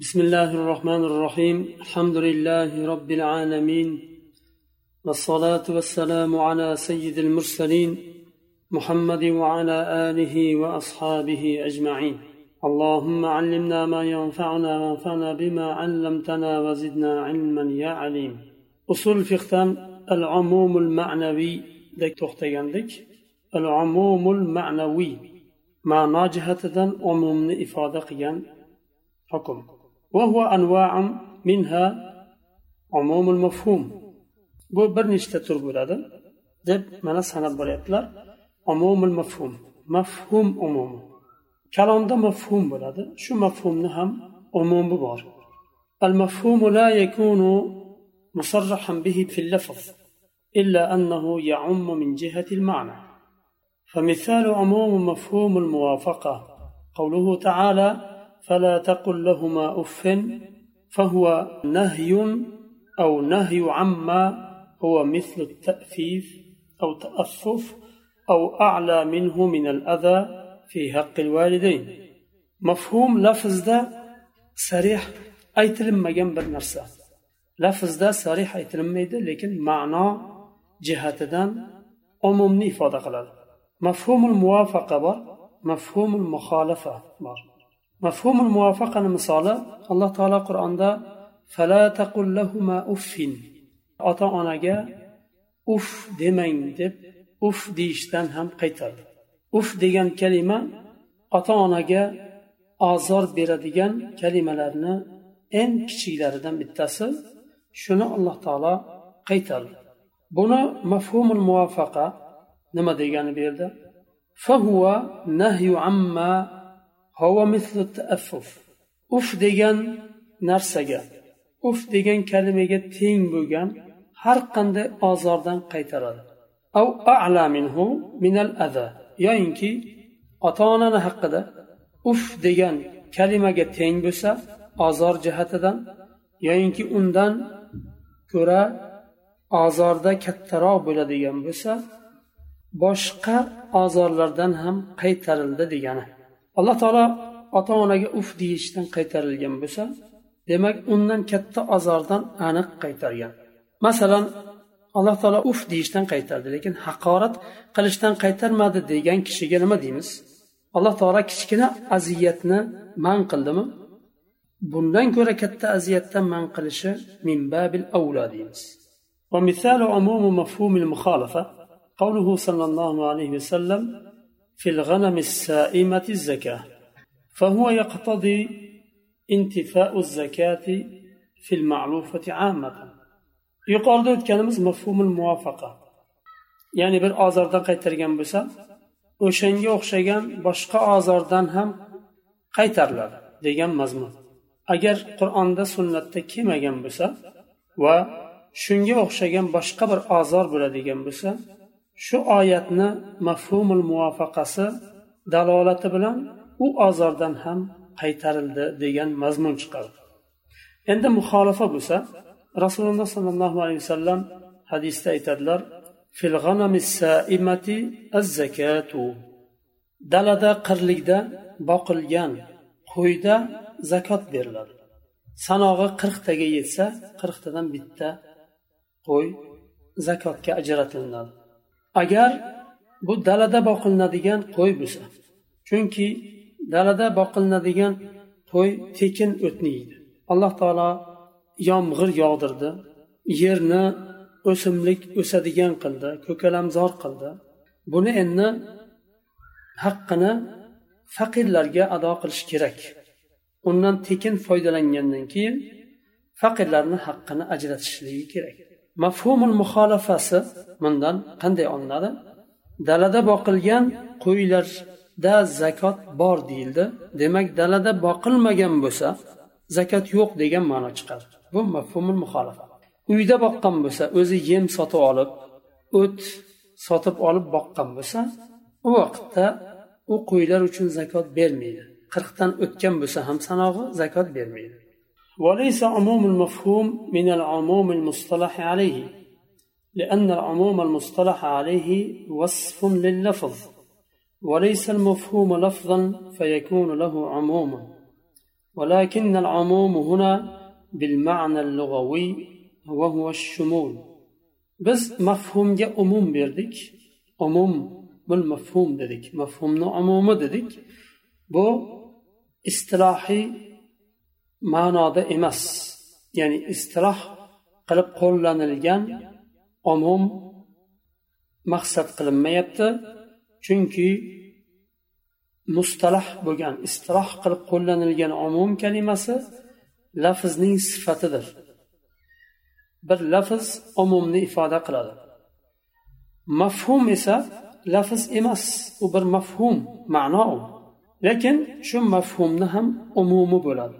بسم الله الرحمن الرحيم. الحمد لله رب العالمين. والصلاة والسلام على سيد المرسلين محمد وعلى آله وأصحابه أجمعين. اللهم علمنا ما ينفعنا وانفعنا بما علمتنا وزدنا علما يا عليم. أصول فقهان العموم المعنوي. دك تختياندك العموم المعنوي. معنى جهة عموم قيان. حكم. وهو أنواع منها عموم المفهوم. بو برنشتة تربو لذا دب منا سنة بريتلر عموم المفهوم مفهوم عموم. كلام ده مفهوم بلده شو مفهوم نهم عموم ببار؟ المفهوم لا يكون مصرحا به في اللفظ إلا أنه يعم من جهة المعنى. فمثال عموم مفهوم الموافقة قوله تعالى فلا تقل لهما أف فهو نهي أو نهي عما هو مثل التاثيف أو تأفف أو أعلى منه من الأذى في حق الوالدين. مفهوم لفظ ده صريح أيتلم جنب النرسة. لفظ ده صريح أيتلم ده لكن معنى جهتدان أممني فضق مفهوم الموافقة مفهوم المخالفة بر. mafhumul muvafaqani misoli alloh taolo qur'onda uffin. Ota onaga uf demang deb uf deyishdan ham qaytardi. Uf degan kalima ota onaga ozor beradigan kalimalarni eng kichiklaridan bittasi shuni alloh taolo qaytardi. Buni mafhumul muvaffaqa nima degani bu yerda uf degan narsaga uf degan kalimaga teng bo'lgan har qanday ozordan qaytaradi. Av a'la minhu minal adha yoyinki ota onani haqida uf degan kalimaga teng bo'lsa ozor jihatidan yoyinki undan ko'ra ozorda kattaroq bo'ladigan bo'lsa boshqa ozorlardan ham qaytarildi degani. alloh taolo ota onaga uf deyishdan qaytarilgan bo'lsa demak undan katta azordan aniq qaytargan masalan alloh taolo uf deyishdan qaytardi lekin haqorat qilishdan qaytarmadi degan kishiga nima deymiz alloh taolo kichkina aziyatni man qildimi bundan ko'ra katta aziyatdan man qilishi min babil avlo deymiz ومثال عموم مفهوم المخالفة قوله صلى الله عليه وسلم في الغنم السائمة الزكاة فهو يقتضي انتفاء الزكاة في المعروفة عامة يقال كلمة مفهوم الموافقة يعني bir ozordan qaytargan bo'lsa o'shanga o'xshagan boshqa ozordan ham qaytariladi degan mazmun agar qur'onda sunnatda kelmagan bo'lsa va shunga o'xshagan boshqa bir ozor bo'ladigan bo'lsa shu oyatni mafhumul muvafaqasi dalolati bilan u ozordan ham qaytarildi degan mazmun chiqardi. Endi muxolifa bo'lsa rasululloh sollallohu alayhi vasallam hadisda aytadilar dalada qirlikda boqilgan qo'yda zakot beriladi. Sanog'i qirqtaga yetsa qirqtadan bitta qo'y zakotga ajratilinadi agar bu dalada boqilinadigan qo'y bo'lsa chunki dalada boqilinadigan qo'y tekin o'tni yeydi. Alloh taolo yomg'ir yog'dirdi yerni o'simlik o'sadigan qildi ko'kalamzor qildi. Buni endi haqqini faqirlarga ado qilish kerak. Undan tekin foydalangandan keyin faqirlarni haqqini ajratishligi kerak. Mafhumul muxolafasi bundan qanday olinadi? Dalada boqilgan qo'ylarda zakot bor deyildi. Demak dalada boqilmagan bo'lsa zakot yo'q degan ma'no chiqadi. Bu mafhumul muxolafa uyda boqqan bo'lsa o'zi yem sotib olib o't sotib olib boqqan bo'lsa u vaqtda u qo'ylar uchun zakot bermaydi. Qirqdan o'tgan bo'lsa ham sanog'i zakot bermaydi. وليس عموم المفهوم من العموم المصطلح عليه لأن العموم المصطلح عليه وصف لللفظ وليس المفهوم لفظا فيكون له عموما ولكن العموم هنا بالمعنى اللغوي وهو الشمول. biz mafhumga umum berdik umum bil mafhum dedik mafhumni umumi dedik bu istilohiy ma'noda emas. Ya'ni istiloh qilib qo'llanilgan umum maqsad qilinmayapti. Chunki mustalah bo'lgan istiloh qilib qo'llanilgan umum kalimasi lafzning sifatidir. Bir lafz umumni ifoda qiladi. Mafhum esa lafz emas u bir mafhum ma'no. U lekin shu mafhumni ham umumi bo'ladi.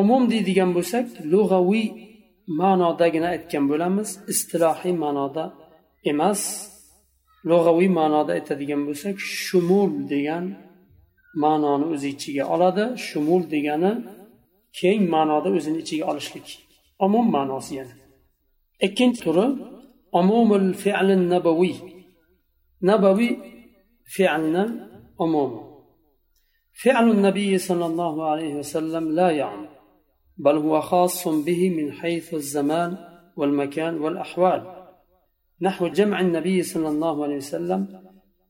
umum deydigan bo'lsak lug'aviy ma'nodagina aytgan bo'lamiz. Istilohiy ma'noda emas. Lug'aviy ma'noda aytadigan bo'lsak shumul degan ma'noni o'z ichiga oladi. Shumul degani keng ma'noda o'zini ichiga olishlik. Umum ma'nosi yana. Ikkinchi turi umumul fi'li nabaviy nabaviy fi'lni umumi fe'lu nabiy sollallohu alayhi vasallam la ya'mur بل هو خاص به من حيث الزمان والمكان والأحوال. نحو جمع النبي صلى الله عليه وسلم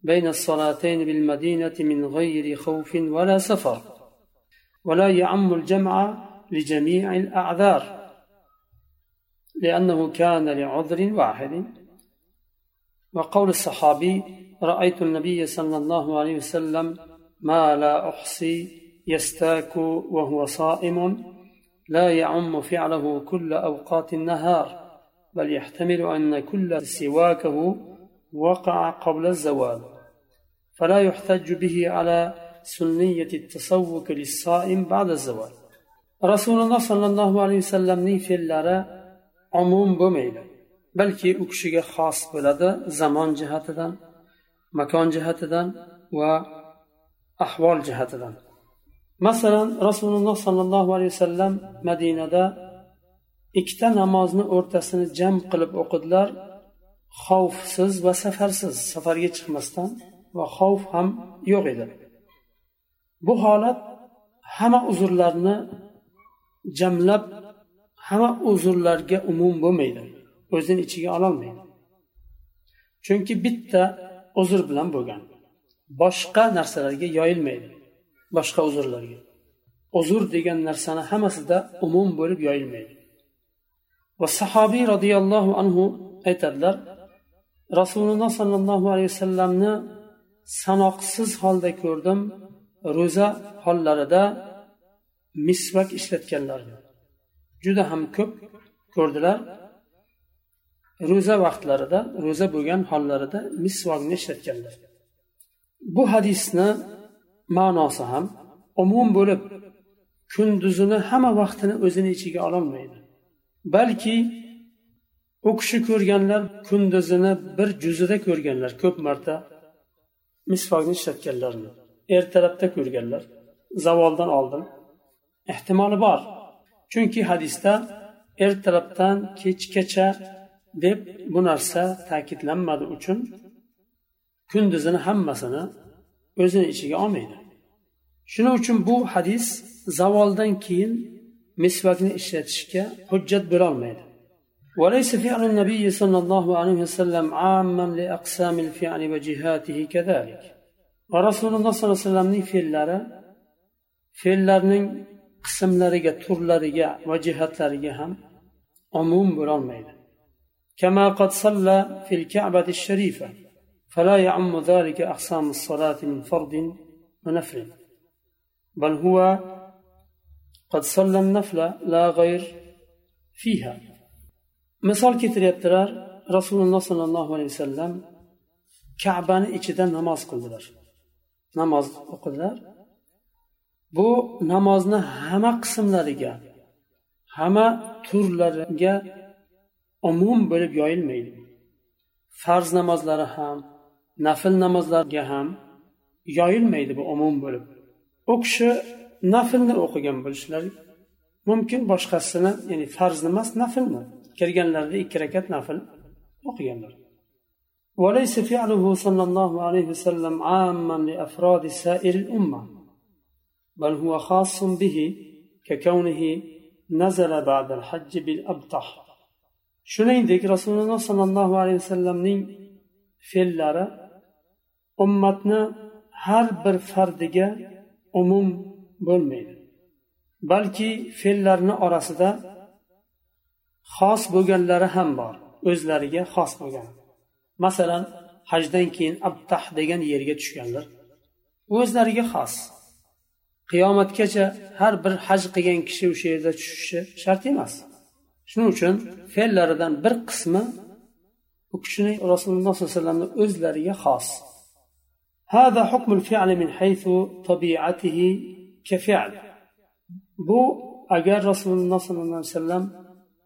بين الصلاتين بالمدينة من غير خوف ولا سفر ولا يعم الجمع لجميع الأعذار لأنه كان لعذر واحد. وقول الصحابي رأيت النبي صلى الله عليه وسلم ما لا أحصي يستاك وهو صائم. لا يعم فعله كل أوقات النهار بل يحتمل أن كل سواكه وقع قبل الزوال. فلا يحتج به على سنية التسوك للصائم بعد الزوال. رسول الله صلى الله عليه وسلم في اللارة عموم بميلة u kishiga xos bo'ladi zamon jihatidan makon jihatidan va ahvol jihatidan masalan rasululloh sollallohu alayhi vasallam madinada ikkita namozni o'rtasini jam qilib o'qidilar xavfsiz va safarsiz safarga chiqmasdan va xavf ham yo'q edi. Bu holat hamma uzrlarni jamlab hamma uzrlarga umum bo'lmaydi o'zini ichiga ololmaydi. Chunki bitta uzr bilan bo'lgan boshqa narsalarga yoyilmaydi. Boshqa uzrlarga. Uzr degan narsani hammasida umum bo'lib yoyilmaydi. Va sahobiy roziyallohu anhu aytadilar rasululloh sollallohu alayhi vasallamni sanoqsiz holda ko'rdim ro'za hollarida misvak ishlatganlarni juda ham ko'p ko'rdilar ro'za vaqtlarida ro'za bo'lgan hollarida misvokni ishlatganlar. Bu hadisni ma'nosi ham umum bo'lib kunduzini hamma vaqtini o'zini ichiga ololmaydi. Balki u kishi ko'rganlar kunduzini bir juzida ko'rganlar ko'p marta misfokni ishlatganlarni ertalabda ko'rganlar zavoldan oldin ehtimoli bor. Chunki hadisda ertalabdan kechgacha deb bu narsa ta'kidlanmadi uchun kunduzini hammasini o'zini ichiga olmaydi. shuning uchun bu hadis zavoldan keyin misvakni ishlatishga hujjat bo'lolmaydi وليس فعل النبي صلى الله عليه وسلم عاما لأقسام الفعل وجهاته كذلك ورسول الله صلى الله عليه وسلم fe'llari fe'llarning qismlariga turlariga va jihatlariga ham umum bo'lolmaydi كما قد صلى في الكعبة الشريفة فلا يعم ذلك أقسام الصلاة من فرض ونفل بل هو قد صلى النفل لا غير فيها misol keltiryaptilar rasululloh sollallohu alayhi vasallam kabani ichida namoz qildilar namoz o'qidilar bu namozni hamma qismlariga hamma turlariga umum bo'lib yoyilmaydi farz namozlari ham nafl namozlarga ham yoyilmaydi bu umum bo'lib u kishi naflni o'qigan bo'lishlari mumkin boshqasini ya'ni farzni emas naflni kirganlarida ikki rakat nafl o'qiganlar وليس فعله صلى الله عليه وسلم عاما لأفراد سائر الأمة بل هو خاص به ككونه نزل بعد الحج بالأبطح shuningdek rasululloh sollallohu alayhi vasallamning fe'llari ummatni har bir fardiga umum bo'lmaydi. Balki fe'llarni orasida xos bo'lganlari ham bor o'zlariga xos bo'lgan. Masalan hajdan keyin abtah degan yerga tushganlar o'zlariga xos. Qiyomatgacha har bir haj qilgan kishi o'sha yerda tushishi shart emas. Shuning uchun fe'llaridan bir qismi u kishini rasululloh sollallohu alayhi vasallamni o'zlariga xos. هذا حكم الفعل من حيث طبيعته كفعل bu agar rasululloh sollallohu alayhi vasallam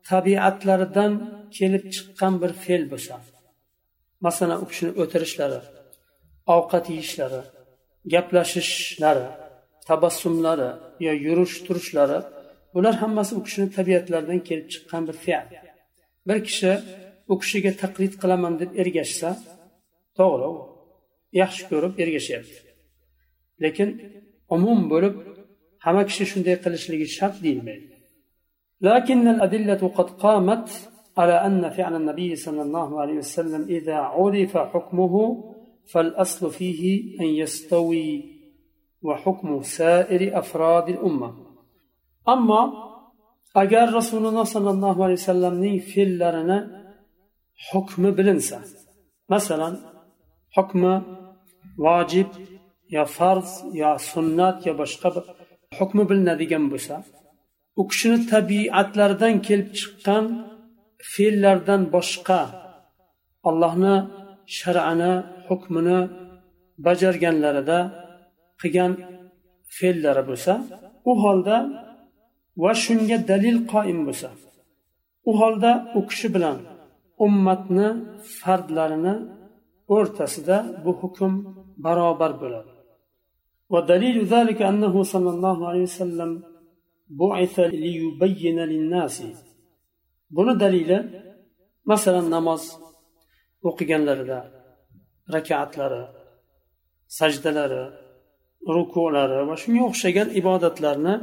tabiatlaridan kelib chiqqan bir fe'l bo'lsa masalan u kishini o'tirishlari ovqat yeyishlari gaplashishlari tabassumlari yo yurish turishlari bular hammasi u kishini tabiatlaridan kelib chiqqan bir fe'l bir kishi u kishiga taqlid qilaman deb ergashsa to'g'ri yaxshi ko'rib ergashyapti. Lekin umum bo'lib hamma kishi shunday qilishligi shart deyilmaydi. لكن الأدلة قد قامت على أن فعل النبي صلى الله عليه وسلم إذا عرف حكمه فالأصل فيه أن يستوي وحكم سائر أفراد الأمة أما أجر رسول الله صلى الله عليه وسلم في لرنا حكم vojib yo farz yo sunnat yo boshqa hukmi bilinadigan bo'lsa u kishini tabiatlaridan kelib chiqqan fe'llardan boshqa allohni shar'ani hukmini bajarganlarida qilgan fe'llari bo'lsa u holda va shunga dalil qoim bo'lsa u holda u kishi bilan ummatni fardlarini o'rtasida bu hukm barobar bo'ladi ودليل ذلك أنه صلى الله عليه وسلم بعث ليبين للناس buni dalili masalan namoz o'qiganlarida rakatlari sajdalari rukulari va shunga o'xshagan ibodatlarni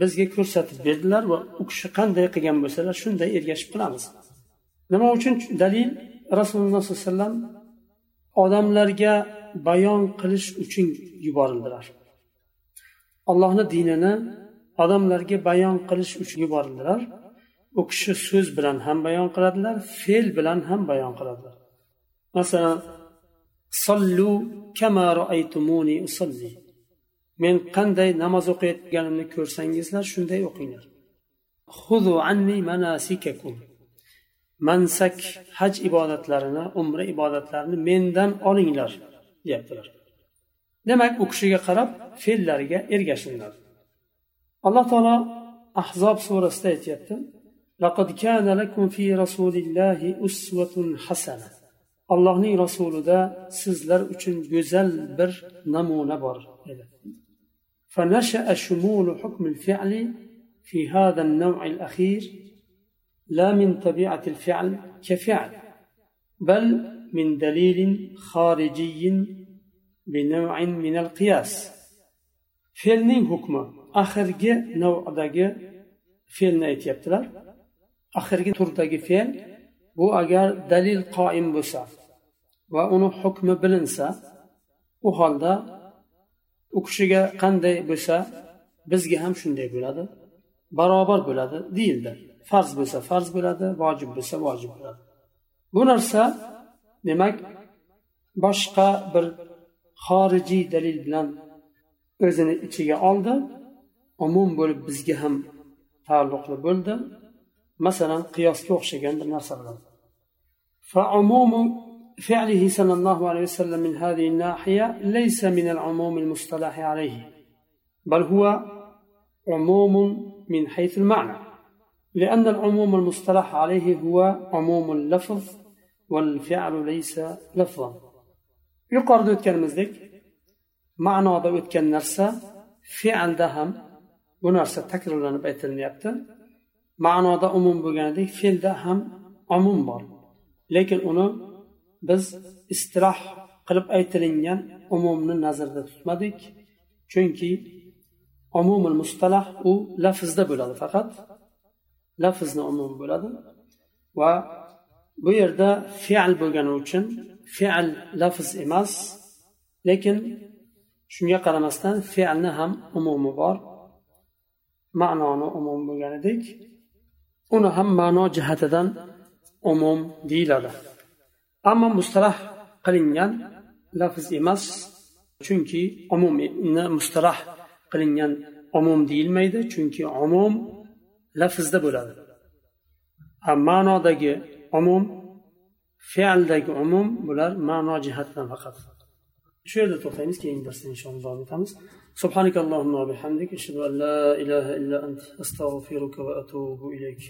bizga ko'rsatib berdilar va u kishi qanday qilgan bo'lsalar shunday ergashib qilamiz nima uchun dalil rasululloh sollallohu alayhi vasallam odamlarga bayon qilish uchun yuborildilar. Allohni dinini odamlarga bayon qilish uchun yuborildilar. U kishi so'z bilan ham bayon qiladilar fe'l bilan ham bayon qiladilar. Masalan sollu kama roaytumuni usolli men qanday namoz o'qiyotganimni ko'rsangizlar shunday o'qinglar. Xudu anni manasikakum. mansak haj ibodatlarini umra ibodatlarini mendan olinglar deyaptilar demak u kishiga qarab fe'llariga ergashinglar alloh taolo ahzob surasida aytyapti لقد كان لكم في رسول الله أسوة حسنة allohning rasulida sizlar uchun go'zal bir namuna bor edi فنشأ شمول حكم الفعل في هذا النوع الأخير لا من طبيعة الفعل كفعل بل من دليل خارجي بنوع من القياس fe'lning hukmi oxirgi navdagi fe'lni aytyaptilar oxirgi turdagi fe'l bu agar dalil qoim bo'lsa va uni hukmi bilinsa u holda u kishiga qanday bo'lsa bizga ham shunday bo'ladi barobar bo'ladi deyildi farz bo'lsa farz bo'ladi vojib bo'lsa vojib bo'ladi bu narsa demak boshqa bir xorijiy dalil bilan o'zini ichiga oldi umum bo'lib bizga ham taalluqli bo'ldi masalan qiyosga o'xshagan bir narsa bilan فعموم فعله صلى الله عليه وسلم من هذه الناحية ليس من العموم المصطلح عليه بل هو عموم من حيث المعنى لأن العموم المصطلح عليه هو عموم اللفظ والفعل ليس لفظا yuqorida o'tganimizdek ma'noda o'tgan narsa fe'lda ham bu narsa takrorlanib aytilyapti ma'noda umum bo'lganidek fe'lda ham umum bor lekin uni biz istiroh qilib aytilingan umumni nazarda tutmadik chunki umumul mustalah u lafzda bo'ladi faqat lafzni umum bo'ladi va bu yerda fe'l bo'lgani uchun fe'l lafz emas lekin shunga qaramasdan fe'lni ham umumi bor ma'noni umum bo'lganidek uni ham ma'no jihatidan umum deyiladi. Ammo mustalah qilingan lafz emas chunki umumni mustalah qilingan umum deyilmaydi chunki umum lafzda bo'ladi ma'nodagi umum fe'ldagi umum bular ma'no jihatidan faqat shu yerda to'xtaymiz keyingi darsda inshaalloh davom etamiz سبحانك اللهم وبحمدك أشهد أن لا إله إلا أنت أستغفرك وأتوب إليك